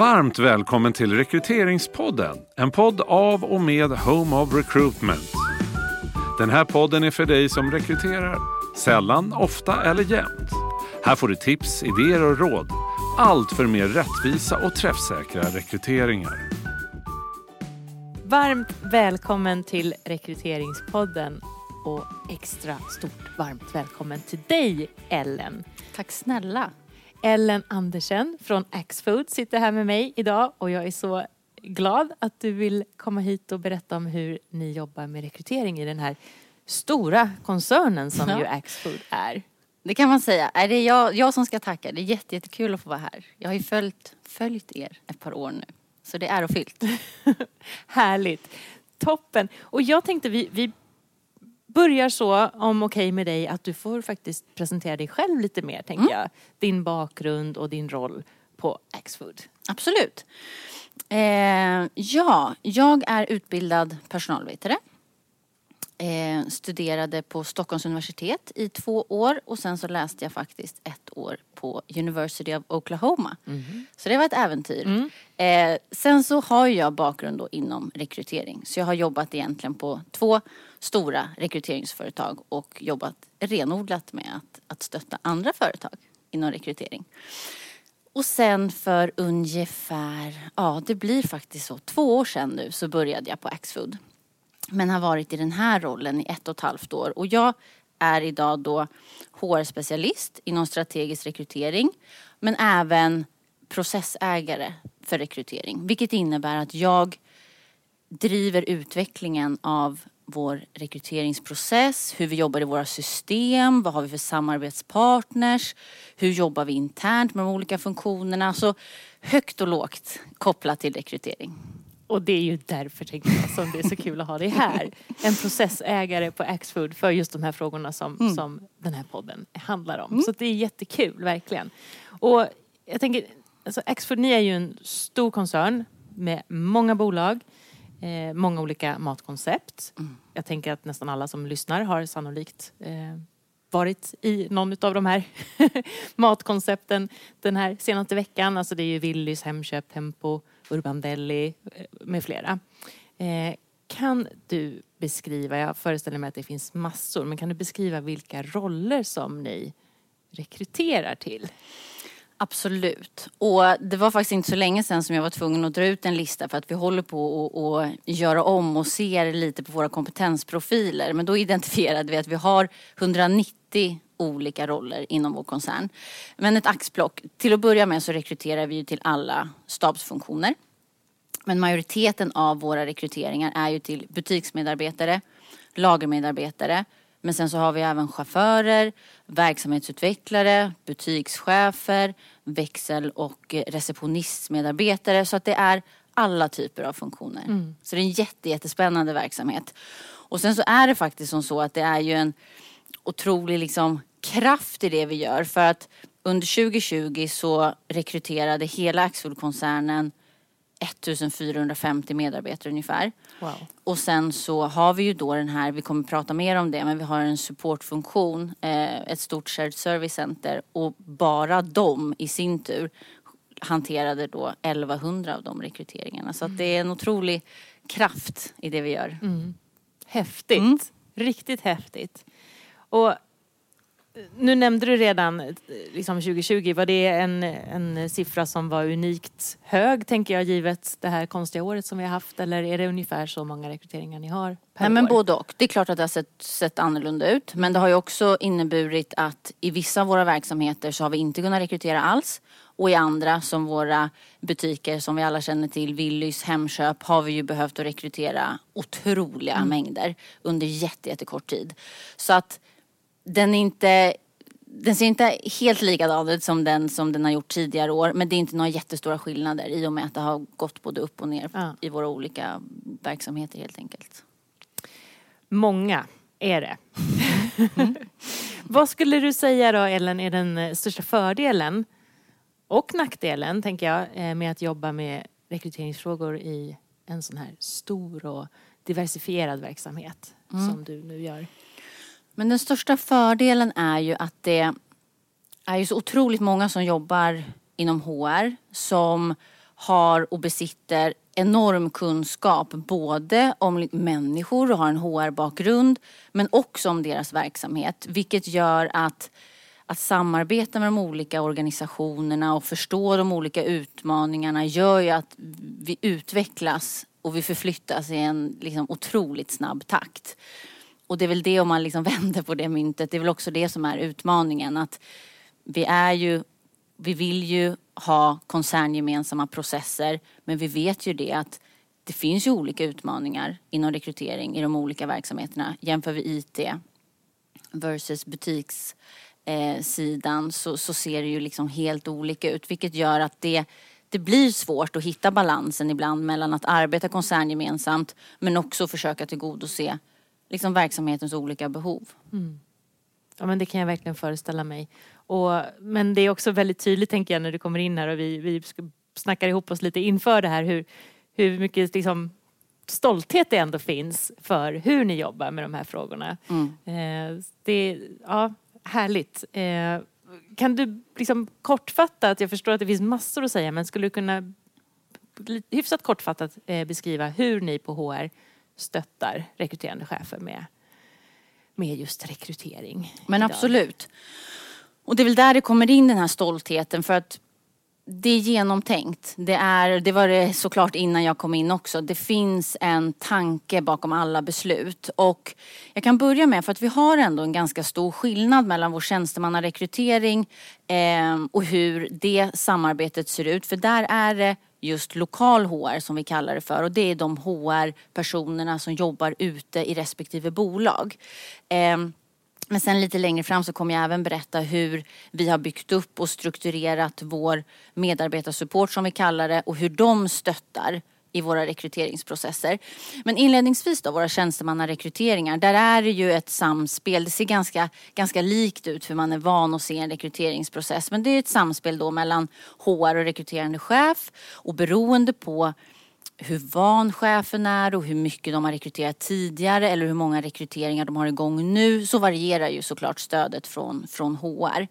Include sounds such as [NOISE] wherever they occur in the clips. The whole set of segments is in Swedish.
Varmt välkommen till Rekryteringspodden. En podd av och med Home of Recruitment. Den här podden är för dig som rekryterar. Sällan, ofta eller jämt. Här får du tips, idéer och råd. Allt för mer rättvisa och träffsäkra rekryteringar. Varmt välkommen till Rekryteringspodden och extra stort varmt välkommen till dig Ellen. Tack snälla. Ellen Andersen från Axfood sitter här med mig idag och jag är så glad att du vill komma hit och berätta om hur ni jobbar med rekrytering i den här stora koncernen som Ja. ju Axfood är. Det kan man säga. Är det jag, jag som ska tacka. Det är jätte, jättekul att få vara här. Jag har ju följt, följt er ett par år nu. Så det är fyllt. [LAUGHS] Härligt. Toppen. Och jag tänkte vi, vi börjar så, om okej med dig, att du får faktiskt presentera dig själv lite mer, tänker jag. Din bakgrund och din roll på Axfood. Absolut. Eh, ja, jag är utbildad personalvetare. Eh, studerade på Stockholms universitet i två år och sen så läste jag faktiskt ett år på University of Oklahoma. Så det var ett äventyr. Eh, sen så har jag bakgrund då inom rekrytering. Så jag har jobbat egentligen på två stora rekryteringsföretag och jobbat renodlat med att, att stötta andra företag inom rekrytering. Och sen för ungefär, ja det blir faktiskt så, två år sedan nu så började jag på Axfood. Men har varit i den här rollen i ett och ett halvt år. Och jag är idag då HR-specialist inom strategisk rekrytering. Men även processägare för rekrytering. Vilket innebär att jag driver utvecklingen av vår rekryteringsprocess, hur vi jobbar i våra system, vad har vi för samarbetspartners, hur jobbar vi internt med de olika funktionerna. Så högt och lågt kopplat till rekrytering. Och det är ju därför tänker jag som det är så kul att ha dig här. En processägare på Axfood för just de här frågorna som, som den här podden handlar om. Så det är jättekul, verkligen. Och jag tänker, alltså Axfood, ni är ju en stor koncern med många bolag, eh, många olika matkoncept. Jag tänker att nästan alla som lyssnar har sannolikt eh, varit i någon av de här [LAUGHS] matkoncepten den här senaste veckan. Alltså det är ju Willys, Hemköp, Tempo, Urban Deli eh, med flera. Eh, kan du beskriva, jag föreställer mig att det finns massor, men kan du beskriva vilka roller som ni rekryterar till? Absolut. Och det var faktiskt inte så länge sedan som jag var tvungen att dra ut en lista för att vi håller på att- att göra om och ser lite på våra kompetensprofiler. Men då identifierade vi att vi har 190 olika roller inom vår koncern. Men ett axplock. Till att börja med så rekryterar vi ju till alla stabsfunktioner. Men majoriteten av våra rekryteringar är ju till butiksmedarbetare, lagermedarbetare. Men sen så har vi även chaufförer, verksamhetsutvecklare, butikschefer, växel och receptionistmedarbetare. Så att det är alla typer av funktioner. Så det är en jätte, jättespännande verksamhet. Och sen så är det faktiskt som så att det är ju en otrolig liksom kraft i det vi gör. För att under 2020 så rekryterade hela Axfood-koncernen 1450 medarbetare ungefär. Wow. Och sen så har vi ju då den här, vi kommer prata mer om det, men vi har en supportfunktion, eh, ett stort shared service center och bara de i sin tur hanterade då 1100 av de rekryteringarna. Så att det är en otrolig kraft i det vi gör. Häftigt. Mm. Riktigt häftigt. Och nu nämnde du redan eh, liksom 2020, var det en, en siffra som var unikt hög tänker jag givet det här konstiga året som vi har haft eller är det ungefär så många rekryteringar ni har per Nej men år? både och. Det är klart att det har sett, sett annorlunda ut. Men det har ju också inneburit att i vissa av våra verksamheter så har vi inte kunnat rekrytera alls. Och i andra som våra butiker som vi alla känner till, Willys, Hemköp, har vi ju behövt att rekrytera otroliga mängder under jätte, jättekort tid. Så att den är inte den ser inte helt likadan ut som den som den har gjort tidigare år men det är inte några jättestora skillnader i och med att det har gått både upp och ner Ja. i våra olika verksamheter helt enkelt. Många är det. [LAUGHS] Vad skulle du säga då Ellen är den eh, största fördelen och nackdelen tänker jag eh, med att jobba med rekryteringsfrågor i en sån här stor och diversifierad verksamhet som du nu gör? Men den största fördelen är ju att det är ju så otroligt många som jobbar inom HR som har och besitter enorm kunskap både om människor och har en HR-bakgrund men också om deras verksamhet. Vilket gör att, att samarbeta med de olika organisationerna och förstå de olika utmaningarna gör ju att vi utvecklas och vi förflyttas i en liksom, otroligt snabb takt. Och det är väl det om man liksom [LAUGHS] vänder på det myntet, det är väl också det som är utmaningen. Att vi är ju, vi vill ju ha koncerngemensamma processer men vi vet ju det att det finns ju olika utmaningar inom rekrytering i de olika verksamheterna. Jämför vi IT versus butikssidan eh, så, så ser det ju liksom helt olika ut vilket gör att det det blir svårt att hitta balansen ibland mellan att arbeta koncerngemensamt men också försöka tillgodose liksom verksamhetens olika behov. Mm. Ja men det kan jag verkligen föreställa mig. Och, men det är också väldigt tydligt tänker jag när du kommer in här och vi, vi snackar ihop oss lite inför det här hur, hur mycket liksom, stolthet det ändå finns för hur ni jobbar med de här frågorna. Mm. Eh, det är ja, härligt. Eh, kan du liksom kortfattat, jag förstår att det finns massor att säga, men skulle du kunna hyfsat kortfattat eh, beskriva hur ni på HR stöttar rekryterande chefer med, med just rekrytering? Men idag? absolut. Och det är väl där det kommer in den här stoltheten för att det är genomtänkt. Det, är, det var det såklart innan jag kom in också. Det finns en tanke bakom alla beslut. Och jag kan börja med, för att vi har ändå en ganska stor skillnad mellan vår tjänstemannarekrytering eh, och hur det samarbetet ser ut. För där är det just lokal HR som vi kallar det för och det är de HR-personerna som jobbar ute i respektive bolag. Ehm, men sen lite längre fram så kommer jag även berätta hur vi har byggt upp och strukturerat vår medarbetarsupport som vi kallar det och hur de stöttar i våra rekryteringsprocesser. Men inledningsvis då, våra tjänstemannarekryteringar, där är det ju ett samspel. Det ser ganska, ganska likt ut hur man är van att se en rekryteringsprocess. Men det är ett samspel då mellan HR och rekryterande chef och beroende på hur van chefen är och hur mycket de har rekryterat tidigare eller hur många rekryteringar de har igång nu så varierar ju såklart stödet från, från HR.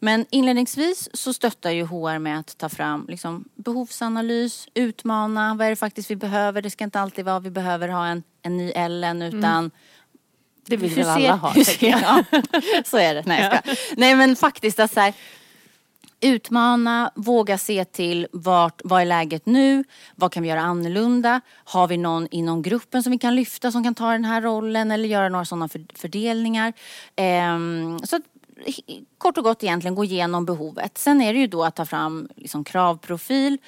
Men inledningsvis så stöttar ju HR med att ta fram liksom, behovsanalys, utmana, vad är det faktiskt vi behöver? Det ska inte alltid vara vi behöver ha en, en ny Ellen utan mm. Det vill väl alla ha. [LAUGHS] Ja, så är det. Nej, ska. Nej men faktiskt att så här, utmana, våga se till vart, vad är läget nu? Vad kan vi göra annorlunda? Har vi någon inom gruppen som vi kan lyfta som kan ta den här rollen eller göra några sådana fördelningar? Ehm, så att, kort och gott egentligen gå igenom behovet. Sen är det ju då att ta fram liksom, kravprofil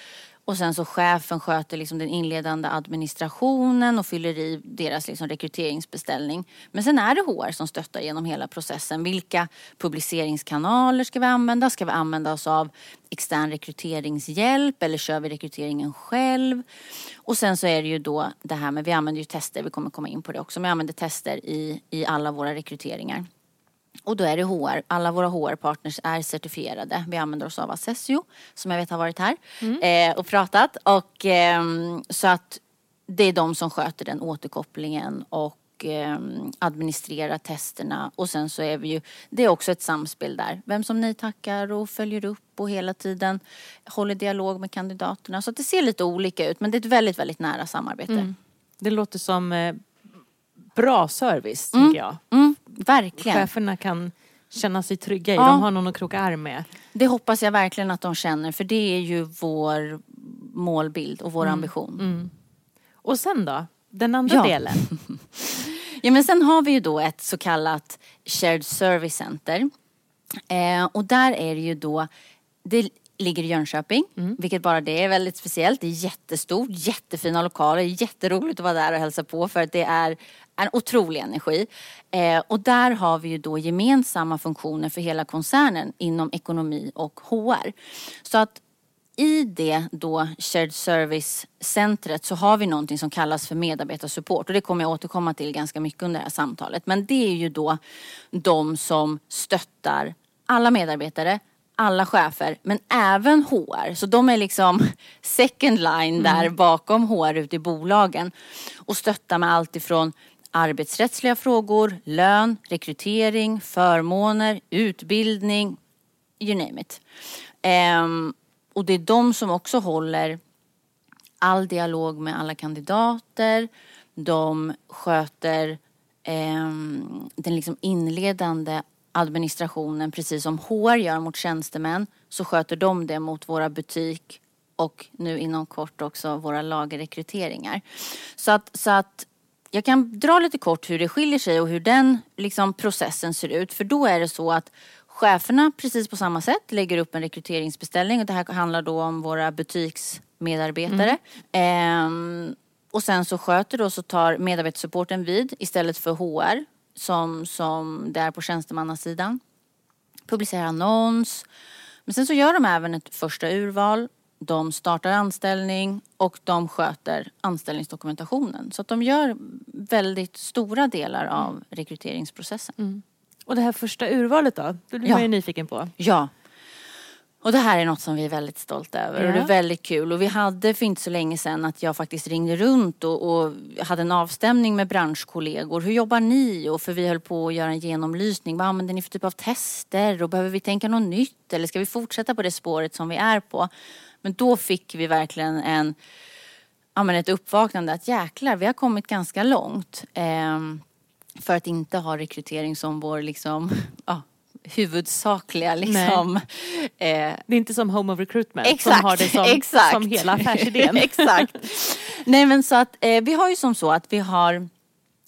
och sen så chefen sköter liksom den inledande administrationen och fyller i deras liksom rekryteringsbeställning. Men sen är det HR som stöttar genom hela processen. Vilka publiceringskanaler ska vi använda? Ska vi använda oss av extern rekryteringshjälp eller kör vi rekryteringen själv? Och sen så är det ju då det här med, vi använder ju tester, vi kommer komma in på det också, men vi använder tester i, i alla våra rekryteringar. Och då är det HR, alla våra HR-partners är certifierade. Vi använder oss av Assessio som jag vet har varit här mm. eh, och pratat. Och, eh, så att det är de som sköter den återkopplingen och eh, administrerar testerna. Och sen så är vi ju, det är också ett samspel där. Vem som ni tackar och följer upp och hela tiden håller dialog med kandidaterna. Så att det ser lite olika ut men det är ett väldigt, väldigt nära samarbete. Mm. Det låter som eh, bra service, mm. tycker jag. Mm. Verkligen. Cheferna kan känna sig trygga i. Ja. De har någon att kroka arm med. Det hoppas jag verkligen att de känner för det är ju vår målbild och vår mm. ambition. Mm. Och sen då? Den andra ja. delen? [LAUGHS] ja men sen har vi ju då ett så kallat Shared Service Center. Eh, och där är det ju då det ligger i Jönköping, mm. vilket bara det är väldigt speciellt. Det är jättestort, jättefina lokaler, jätteroligt att vara där och hälsa på för att det är en otrolig energi. Eh, och där har vi ju då gemensamma funktioner för hela koncernen inom ekonomi och HR. Så att i det då shared service-centret så har vi någonting som kallas för medarbetarsupport och det kommer jag återkomma till ganska mycket under det här samtalet. Men det är ju då de som stöttar alla medarbetare alla chefer men även HR. Så de är liksom [LAUGHS] second line där mm. bakom HR ute i bolagen och stöttar med allt ifrån arbetsrättsliga frågor, lön, rekrytering, förmåner, utbildning, you name it. Um, och det är de som också håller all dialog med alla kandidater. De sköter eh, den liksom inledande administrationen precis som HR gör mot tjänstemän så sköter de det mot våra butik och nu inom kort också våra lagerrekryteringar. Så att, så att jag kan dra lite kort hur det skiljer sig och hur den liksom, processen ser ut. För då är det så att cheferna precis på samma sätt lägger upp en rekryteringsbeställning och det här handlar då om våra butiksmedarbetare. Mm. Ehm, och sen så sköter då så tar medarbetarsupporten vid istället för HR som, som det är på tjänstemannasidan. Publicerar annons. Men sen så gör de även ett första urval. De startar anställning och de sköter anställningsdokumentationen. Så att de gör väldigt stora delar av rekryteringsprocessen. Mm. Och det här första urvalet då? Det blir ja. man ju nyfiken på. Ja, och det här är något som vi är väldigt stolta över ja. och det är väldigt kul. Och vi hade för inte så länge sedan att jag faktiskt ringde runt och, och, hade en avstämning med branschkollegor. Hur jobbar ni? Och för vi höll på att göra en genomlysning. Vad använder ni för typ av tester? Och behöver vi tänka något nytt? Eller ska vi fortsätta på det spåret som vi är på? Men då fick vi verkligen en, ja, men ett uppvaknande att jäklar, vi har kommit ganska långt. Eh, för att inte ha rekrytering som vår liksom, [LAUGHS] ja, huvudsakliga liksom. Eh, det är inte som Home of Recruitment exakt, som har det som, exakt. som hela affärsidén. [LAUGHS] exakt. Nej men så att eh, vi har ju som så att vi har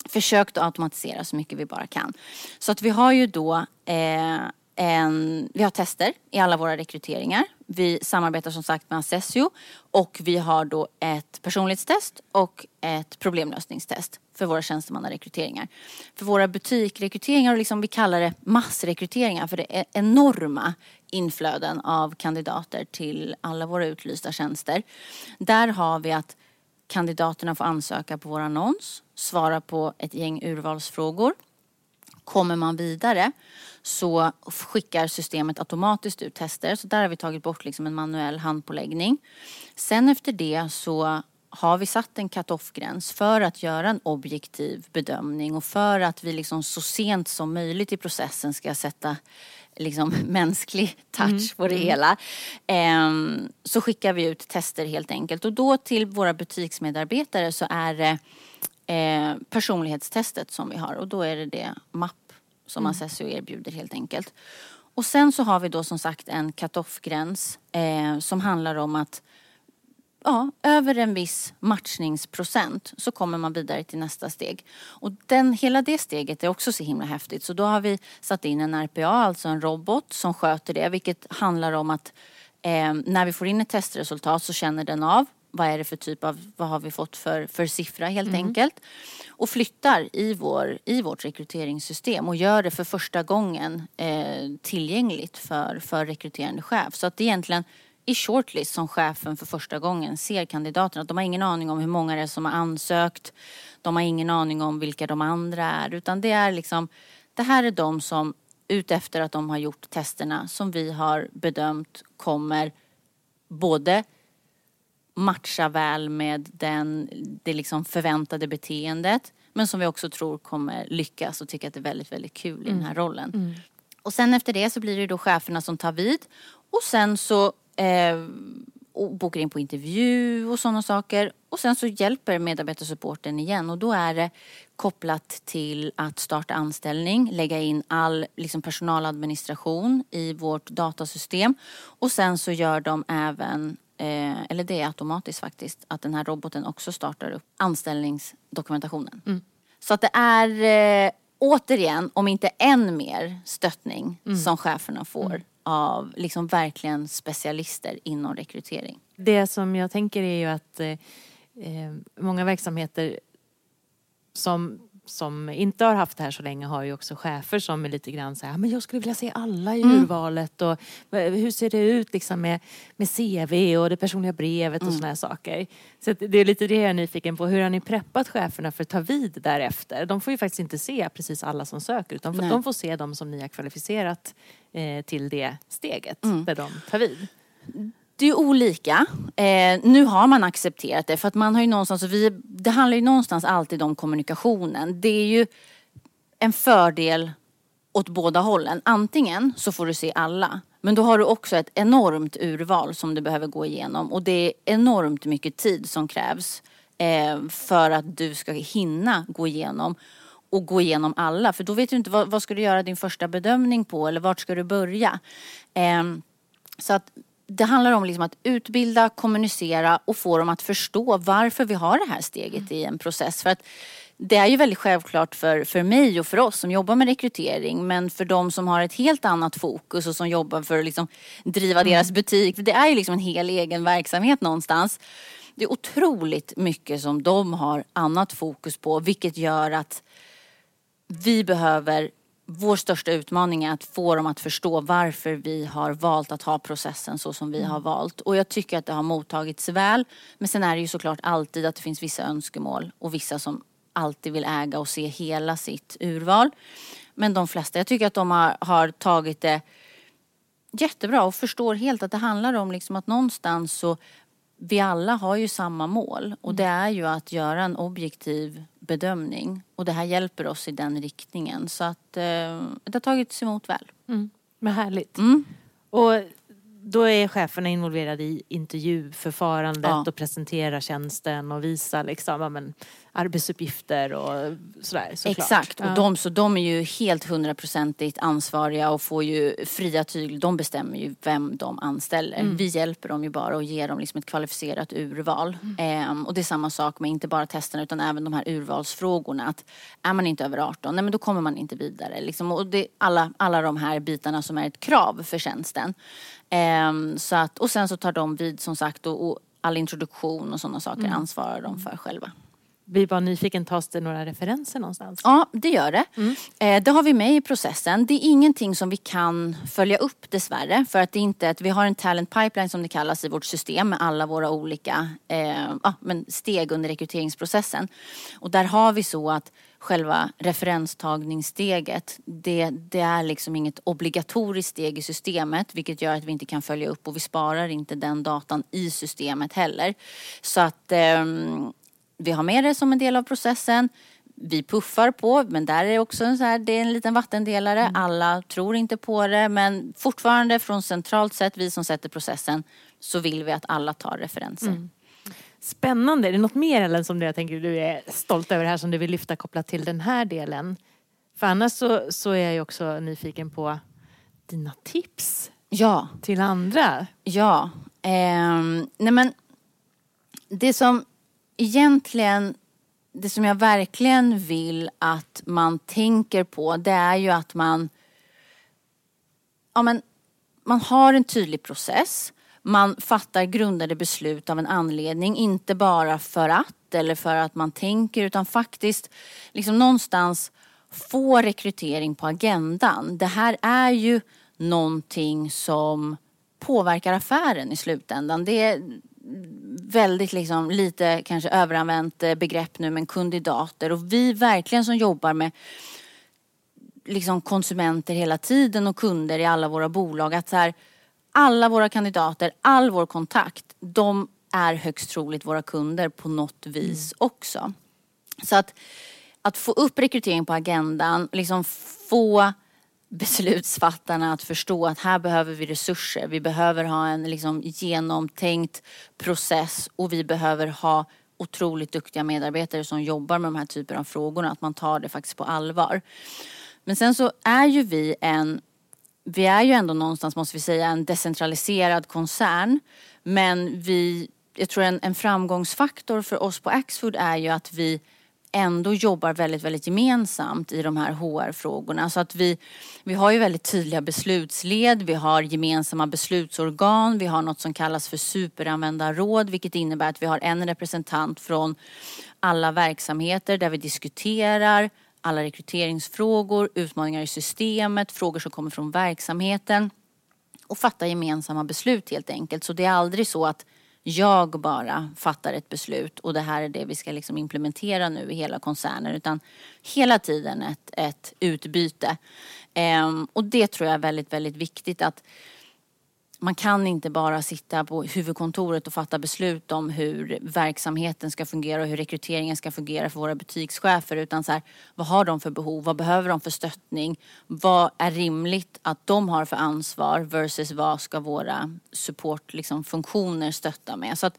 försökt att automatisera så mycket vi bara kan. Så att vi har ju då eh, en, vi har tester i alla våra rekryteringar. Vi samarbetar som sagt med Assessio och vi har då ett personlighetstest och ett problemlösningstest för våra tjänstemannarekryteringar. För våra butikrekryteringar, och liksom vi kallar det massrekryteringar för det är enorma inflöden av kandidater till alla våra utlysta tjänster. Där har vi att kandidaterna får ansöka på vår annons, svara på ett gäng urvalsfrågor. Kommer man vidare så skickar systemet automatiskt ut tester. Så där har vi tagit bort liksom en manuell handpåläggning. Sen efter det så har vi satt en cut-off-gräns för att göra en objektiv bedömning och för att vi liksom så sent som möjligt i processen ska sätta liksom [LAUGHS] mänsklig touch mm. på det mm. hela. Ehm, så skickar vi ut tester helt enkelt och då till våra butiksmedarbetare så är det eh, personlighetstestet som vi har och då är det det MAP som mm. Assessio erbjuder helt enkelt. Och sen så har vi då som sagt en cut-off-gräns eh, som handlar om att ja, över en viss matchningsprocent så kommer man vidare till nästa steg. Och den, hela det steget är också så himla häftigt. Så då har vi satt in en RPA, alltså en robot som sköter det. Vilket handlar om att eh, när vi får in ett testresultat så känner den av vad är det för typ av, vad har vi fått för, för siffra helt mm. enkelt. Och flyttar i, vår, i vårt rekryteringssystem och gör det för första gången eh, tillgängligt för, för rekryterande chef. Så att det är egentligen i shortlist som chefen för första gången ser kandidaterna. De har ingen aning om hur många det är som har ansökt. De har ingen aning om vilka de andra är. Utan det är liksom, det här är de som utefter att de har gjort testerna som vi har bedömt kommer både matcha väl med den, det liksom förväntade beteendet men som vi också tror kommer lyckas och tycka att det är väldigt, väldigt kul mm. i den här mm. rollen. Mm. Och sen efter det så blir det då cheferna som tar vid och sen så eh, och bokar in på intervju och sådana saker. Och sen så hjälper medarbetarsupporten igen och då är det kopplat till att starta anställning, lägga in all liksom, personaladministration i vårt datasystem och sen så gör de även eh, eller det är automatiskt faktiskt, att den här roboten också startar upp anställningsdokumentationen. Mm. Så att det är eh, återigen, om inte än mer, stöttning mm. som cheferna får mm. av liksom verkligen specialister inom rekrytering. Det som jag tänker är ju att eh, eh många verksamheter som som inte har haft det här så länge har ju också chefer som är lite grann så här, men jag skulle vilja se alla i mm. urvalet och hur ser det ut liksom med, med CV och det personliga brevet och mm. sådana här saker. Så det är lite det jag är nyfiken på. Hur har ni preppat cheferna för att ta vid därefter? De får ju faktiskt inte se precis alla som söker utan Nej. de får se de som ni har kvalificerat eh, till det steget mm. där de tar vid. Det är olika. Eh, nu har man accepterat det för att man har ju någonstans, vi, det handlar ju någonstans alltid om kommunikationen. Det är ju en fördel åt båda hållen. Antingen så får du se alla Men då har du också ett enormt urval som du behöver gå igenom och det är enormt mycket tid som krävs eh, för att du ska hinna gå igenom och gå igenom alla. För då vet du inte vad, vad ska du göra din första bedömning på eller vart ska du börja. Eh, så att det handlar om liksom att utbilda, kommunicera och få dem att förstå varför vi har det här steget i en process. För att det är ju väldigt självklart för, för mig och för oss som jobbar med rekrytering men för de som har ett helt annat fokus och som jobbar för att liksom driva mm. deras butik. För det är ju liksom en hel egen verksamhet någonstans. Det är otroligt mycket som de har annat fokus på vilket gör att vi behöver vår största utmaning är att få dem att förstå varför vi har valt att ha processen så som vi har mm. valt. Och jag tycker att det har mottagits väl. Men sen är det ju såklart alltid att det finns vissa önskemål och vissa som alltid vill äga och se hela sitt urval. Men de flesta, jag tycker att de har, har tagit det jättebra och förstår helt att det handlar om liksom att någonstans så vi alla har ju samma mål och det är ju att göra en objektiv bedömning. Och det här hjälper oss i den riktningen. Så att eh, det har tagits emot väl. Mm. Vad härligt. Mm. Och då är cheferna involverade i intervjuförfarandet ja. och presenterar tjänsten och visar liksom, ja, men, arbetsuppgifter och sådär såklart. Exakt, och de, så de är ju helt hundraprocentigt ansvariga och får ju fria tyglar. De bestämmer ju vem de anställer. Mm. Vi hjälper dem ju bara och ger dem liksom ett kvalificerat urval. Mm. Ehm, och det är samma sak med inte bara testerna utan även de här urvalsfrågorna. Att är man inte över 18, nej men då kommer man inte vidare. Liksom. Och det alla, alla de här bitarna som är ett krav för tjänsten. Ehm, så att, och sen så tar de vid som sagt och, och all introduktion och sådana saker mm. ansvarar de för själva blir bara nyfiken, tas det några referenser någonstans? Ja, det gör det. Mm. Eh, det har vi med i processen. Det är ingenting som vi kan följa upp dessvärre. För att det inte att vi har en talent pipeline som det kallas i vårt system med alla våra olika eh, men steg under rekryteringsprocessen. Och där har vi så att själva referenstagningssteget, det, det, är liksom inget obligatoriskt steg i systemet vilket gör att vi inte kan följa upp och vi sparar inte den datan i systemet heller. Så att eh, vi har med det som en del av processen. Vi puffar på, men där är också en, så här, det är en liten vattendelare. Mm. Alla tror inte på det, men fortfarande från centralt sett, vi som sätter processen, så vill vi att alla tar referenser. Mm. Spännande. Är det något mer Ellen som du, jag tänker, du är stolt över här som du vill lyfta kopplat till den här delen? För annars så, så är jag också nyfiken på dina tips ja. till andra. Ja. Eh, nej men det som egentligen, det som jag verkligen vill att man tänker på det är ju att man, ja men, man har en tydlig process. Man fattar grundade beslut av en anledning, inte bara för att eller för att man tänker utan faktiskt liksom någonstans få rekrytering på agendan. Det här är ju någonting som påverkar affären i slutändan. Det, väldigt liksom, lite kanske överanvänt eh, begrepp nu men kandidater och vi verkligen som jobbar med liksom konsumenter hela tiden och kunder i alla våra bolag att så här, alla våra kandidater, all vår kontakt, de är högst troligt våra kunder på något vis mm. också. Så att, att få upp rekrytering på agendan, liksom få beslutsfattarna att förstå att här behöver vi resurser. Vi behöver ha en liksom genomtänkt process och vi behöver ha otroligt duktiga medarbetare som jobbar med de här typerna av frågor. Att man tar det faktiskt på allvar. Men sen så är ju vi en, vi är ju ändå någonstans måste vi säga en decentraliserad koncern. Men vi, jag tror en, en framgångsfaktor för oss på Axfood är ju att vi ändå jobbar väldigt, väldigt gemensamt i de här HR-frågorna. Så att vi, vi har ju väldigt tydliga beslutsled, vi har gemensamma beslutsorgan, vi har något som kallas för superanvändarråd vilket innebär att vi har en representant från alla verksamheter där vi diskuterar alla rekryteringsfrågor, utmaningar i systemet, frågor som kommer från verksamheten och fattar gemensamma beslut helt enkelt. Så det är aldrig så att jag bara fattar ett beslut och det här är det vi ska liksom implementera nu i hela koncernen utan hela tiden ett, ett utbyte. Ehm, och det tror jag är väldigt, väldigt viktigt att man kan inte bara sitta på huvudkontoret och fatta beslut om hur verksamheten ska fungera och hur rekryteringen ska fungera för våra butikschefer. Utan så här, vad har de för behov? Vad behöver de för stöttning? Vad är rimligt att de har för ansvar versus vad ska våra supportfunktioner liksom, stötta med? Så att,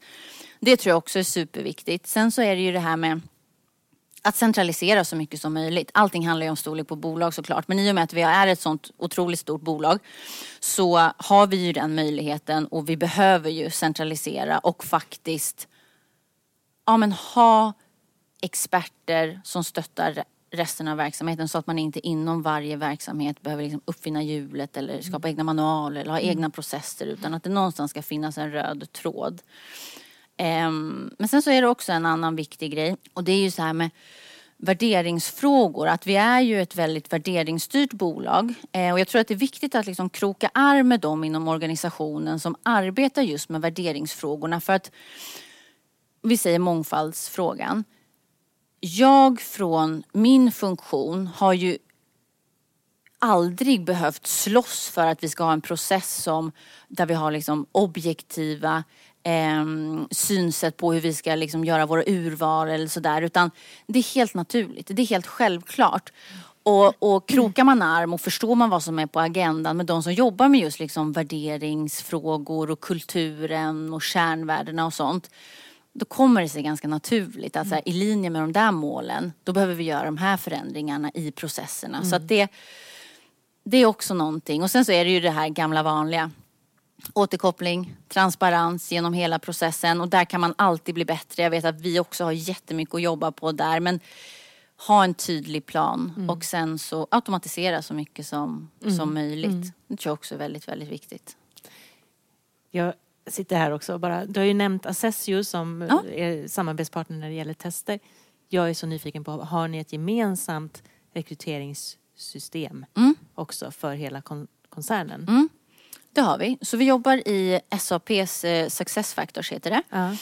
det tror jag också är superviktigt. Sen så är det ju det här med att centralisera så mycket som möjligt. Allting handlar ju om storlek på bolag såklart. Men i och med att vi är ett sånt otroligt stort bolag så har vi ju den möjligheten och vi behöver ju centralisera och faktiskt ja, men ha experter som stöttar resten av verksamheten så att man inte inom varje verksamhet behöver liksom uppfinna hjulet eller skapa egna manualer eller ha egna processer utan att det någonstans ska finnas en röd tråd. Um, men sen så är det också en annan viktig grej och det är ju så här med värderingsfrågor. Att vi är ju ett väldigt värderingsstyrt bolag eh, och jag tror att det är viktigt att liksom kroka arm med dem inom organisationen som arbetar just med värderingsfrågorna för att vi säger mångfaldsfrågan. Jag från min funktion har ju aldrig behövt slåss för att vi ska ha en process som där vi har liksom objektiva eh, synsätt på hur vi ska liksom göra våra urval eller sådär. Utan det är helt naturligt, det är helt självklart. Och, och krokar man arm och förstår man vad som är på agendan med de som jobbar med just liksom värderingsfrågor och kulturen och kärnvärdena och sånt. Då kommer det sig ganska naturligt att så här, i linje med de där målen, då behöver vi göra de här förändringarna i processerna. Mm. Så att det, det är också någonting. Och sen så är det ju det här gamla vanliga återkoppling, transparens genom hela processen och där kan man alltid bli bättre. Jag vet att vi också har jättemycket att jobba på där men ha en tydlig plan mm. och sen så automatisera så mycket som, mm. som möjligt. Mm. Det tror jag också är väldigt, väldigt viktigt. Jag sitter här också och bara, du har ju nämnt Assessio som ja. är samarbetspartner när det gäller tester. Jag är så nyfiken på, har ni ett gemensamt rekryteringssystem mm. också för hela kon koncernen? Mm. Det har vi. Så vi jobbar i SAPs eh, Success Factors heter det. Ja.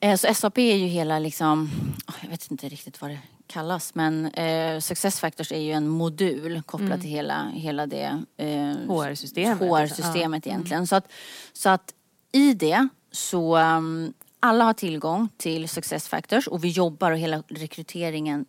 Eh, så SAP är ju hela liksom, jag vet inte riktigt vad det kallas men eh, Success Factors är ju en modul kopplat mm. till hela, hela det eh, HR-systemet, HR-systemet ja. egentligen. Mm. Så, att, så att i det så um, alla har tillgång till Success Factors och vi jobbar och hela rekryteringen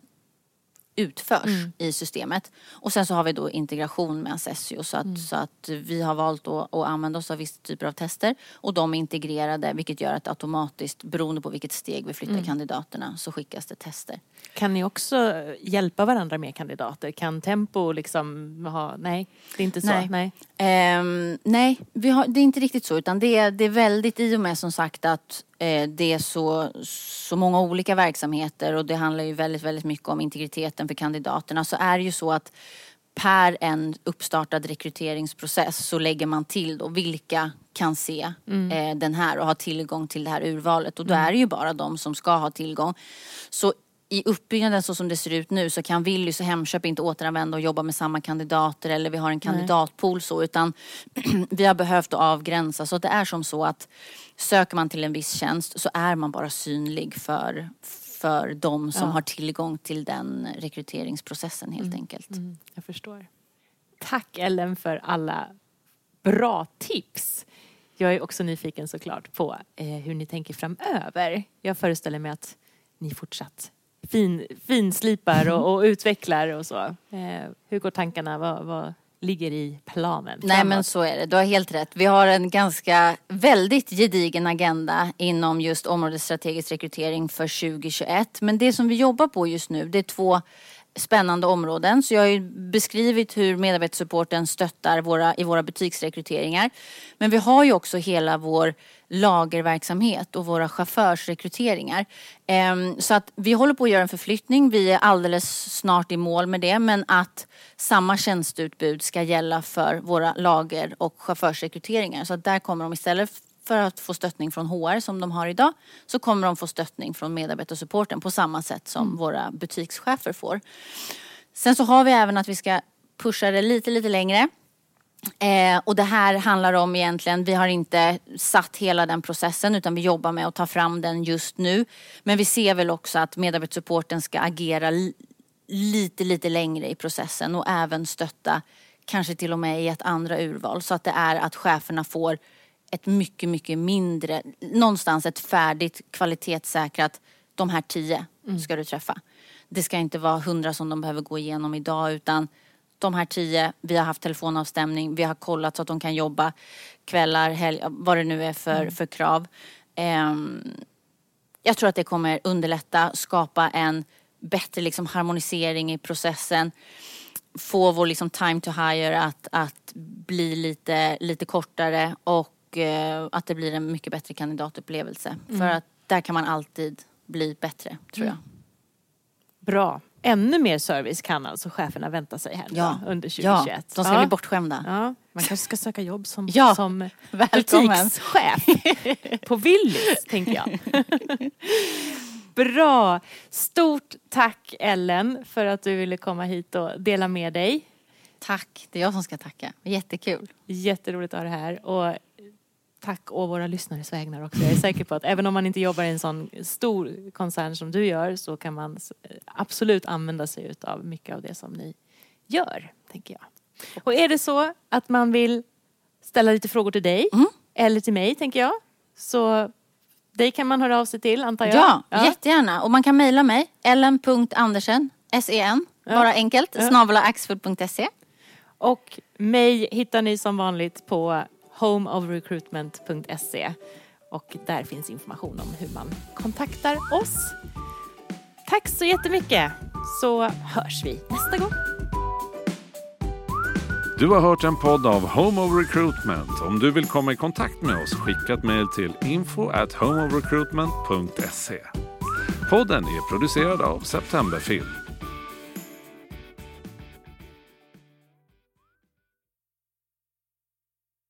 utförs mm. i systemet. Och sen så har vi då integration med Assessio så att, mm. så att vi har valt att, att använda oss av vissa typer av tester och de är integrerade vilket gör att automatiskt beroende på vilket steg vi flyttar mm. kandidaterna så skickas det tester. Kan ni också hjälpa varandra med kandidater? Kan Tempo liksom ha, nej det är inte så? Nej, nej. Um, nej har, det är inte riktigt så utan det är, det är väldigt i och med som sagt att det är så, så många olika verksamheter och det handlar ju väldigt, väldigt mycket om integriteten för kandidaterna så är det ju så att per en uppstartad rekryteringsprocess så lägger man till då vilka kan se mm. eh, den här och ha tillgång till det här urvalet och då mm. är det ju bara de som ska ha tillgång. Så i uppbyggnaden så som det ser ut nu så kan Willys och Hemköp inte återanvända och jobba med samma kandidater eller vi har en kandidatpool så utan [CLEARS THROAT] vi har behövt att avgränsa så det är som så att söker man till en viss tjänst så är man bara synlig för, för de som ja. har tillgång till den rekryteringsprocessen helt mm. enkelt. Mm. Jag förstår. Tack Ellen för alla bra tips. Jag är också nyfiken såklart på eh, hur ni tänker framöver. Jag föreställer mig att ni fortsatt fin, finslipar och, och utvecklar och så. Eh, hur går tankarna? Vad, vad ligger i planen? Nej men så är det, du har helt rätt. Vi har en ganska väldigt gedigen agenda inom just området strategisk rekrytering för 2021. Men det som vi jobbar på just nu det är två spännande områden. Så jag har ju beskrivit hur medarbetarsupporten stöttar våra, i våra butiksrekryteringar. Men vi har ju också hela vår lagerverksamhet och våra chaufförsrekryteringar. Ehm, så att vi håller på att göra en förflyttning. Vi är alldeles snart i mål med det. Men att samma tjänsteutbud ska gälla för våra lager och chaufförsrekryteringar. Så att där kommer de istället för att få stöttning från HR som de har idag så kommer de få stöttning från medarbetarsupporten på samma sätt som mm. våra butikschefer får. Sen så har vi även att vi ska pusha det lite, lite längre. Eh, och det här handlar om egentligen, vi har inte satt hela den processen utan vi jobbar med att ta fram den just nu. Men vi ser väl också att medarbetarsupporten ska agera lite, lite längre i processen och även stötta kanske till och med i ett andra urval så att det är att cheferna får ett mycket, mycket mindre, någonstans ett färdigt kvalitetssäkrat, de här tio ska du träffa. Det ska inte vara hundra som de behöver gå igenom idag utan de här tio, vi har haft telefonavstämning, vi har kollat så att de kan jobba kvällar, helg, vad det nu är för, för krav. Ehm, jag tror att det kommer underlätta, skapa en bättre liksom harmonisering i processen. Få vår liksom time to hire att, att bli lite, lite kortare och eh, att det blir en mycket bättre kandidatupplevelse. För att där kan man alltid bli bättre, tror jag. Bra. Ännu mer service kan alltså cheferna vänta sig här Ja. då, under Ja, 2021. de ska ja. bli bortskämda. Ja, man kanske ska söka jobb som, Ja, som [LAUGHS] butikschef [LAUGHS] på Willys, tänker jag. [LAUGHS] Bra! Stort tack Ellen för att du ville komma hit och dela med dig. Tack, det är jag som ska tacka. Jättekul. Jätteroligt att ha det här. Och tack å våra lyssnares vägnar också. Jag är säker på att även om man inte jobbar i en sån stor koncern som du gör så kan man absolut använda sig av mycket av det som ni gör, tänker jag. Och är det så att man vill ställa lite frågor till dig eller till mig, tänker jag, så dig kan man höra av sig till, antar jag. Ja, jättegärna. Och man kan mejla mig, ellen.andersen, S-E-N, bara enkelt, Ja. snabel axfood.se. Och mig hittar ni som vanligt på homeofrecruitment.se och där finns information om hur man kontaktar oss. Tack så jättemycket så hörs vi nästa gång. Du har hört en podd av Home of Recruitment. Om du vill komma i kontakt med oss, skicka ett mejl till info at homeofrecruitment.se. Podden är producerad av Septemberfilm.